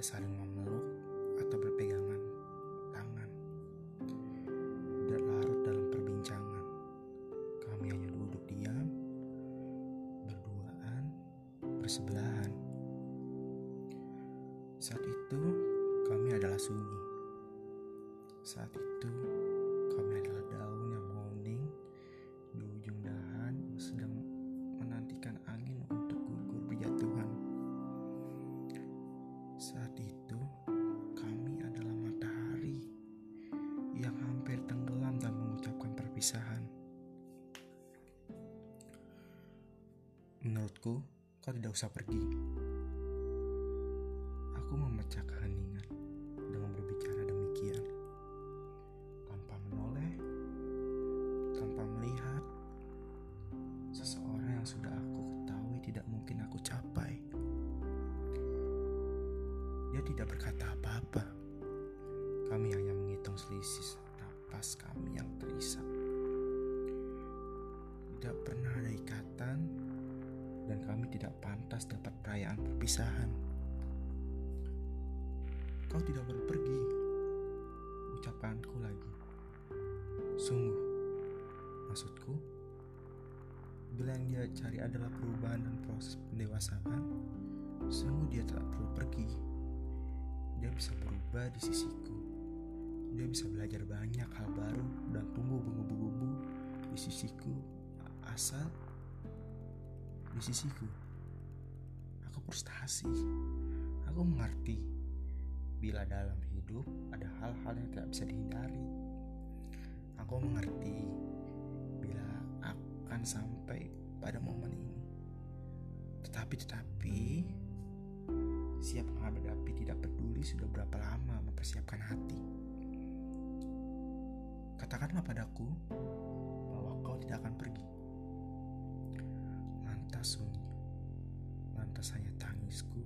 tidak saling memeluk atau berpegangan tangan. Tidak larut dalam perbincangan. Kami hanya duduk diam, berduaan, bersebelahan. Saat itu kami adalah sunyi. Saat itu Saat itu kami adalah matahari yang hampir tenggelam dan mengucapkan perpisahan. Menurutku, kau tidak usah pergi. Tidak berkata apa-apa. Kami hanya menghitung selisih napas kami yang terisap. Tidak pernah ada ikatan dan kami tidak pantas dapat perayaan perpisahan. Kau tidak boleh pergi, ucapanku lagi. Sungguh, maksudku, bila yang dia cari adalah perubahan dan proses pendewasaan, sungguh dia tak perlu pergi. Dia bisa berubah di sisiku. Dia bisa belajar banyak hal baru dan tumbuh menggebu-gebu di sisiku asal di sisiku. Aku frustasi. Aku mengerti bila dalam hidup ada hal-hal yang tidak bisa dihindari. Aku mengerti bila akan sampai pada momen ini. Tetapi tetapi sudah berapa lama mempersiapkan hati. Katakanlah padaku bahwa kau tidak akan pergi. Lantas sunyi, lantas hanya tangisku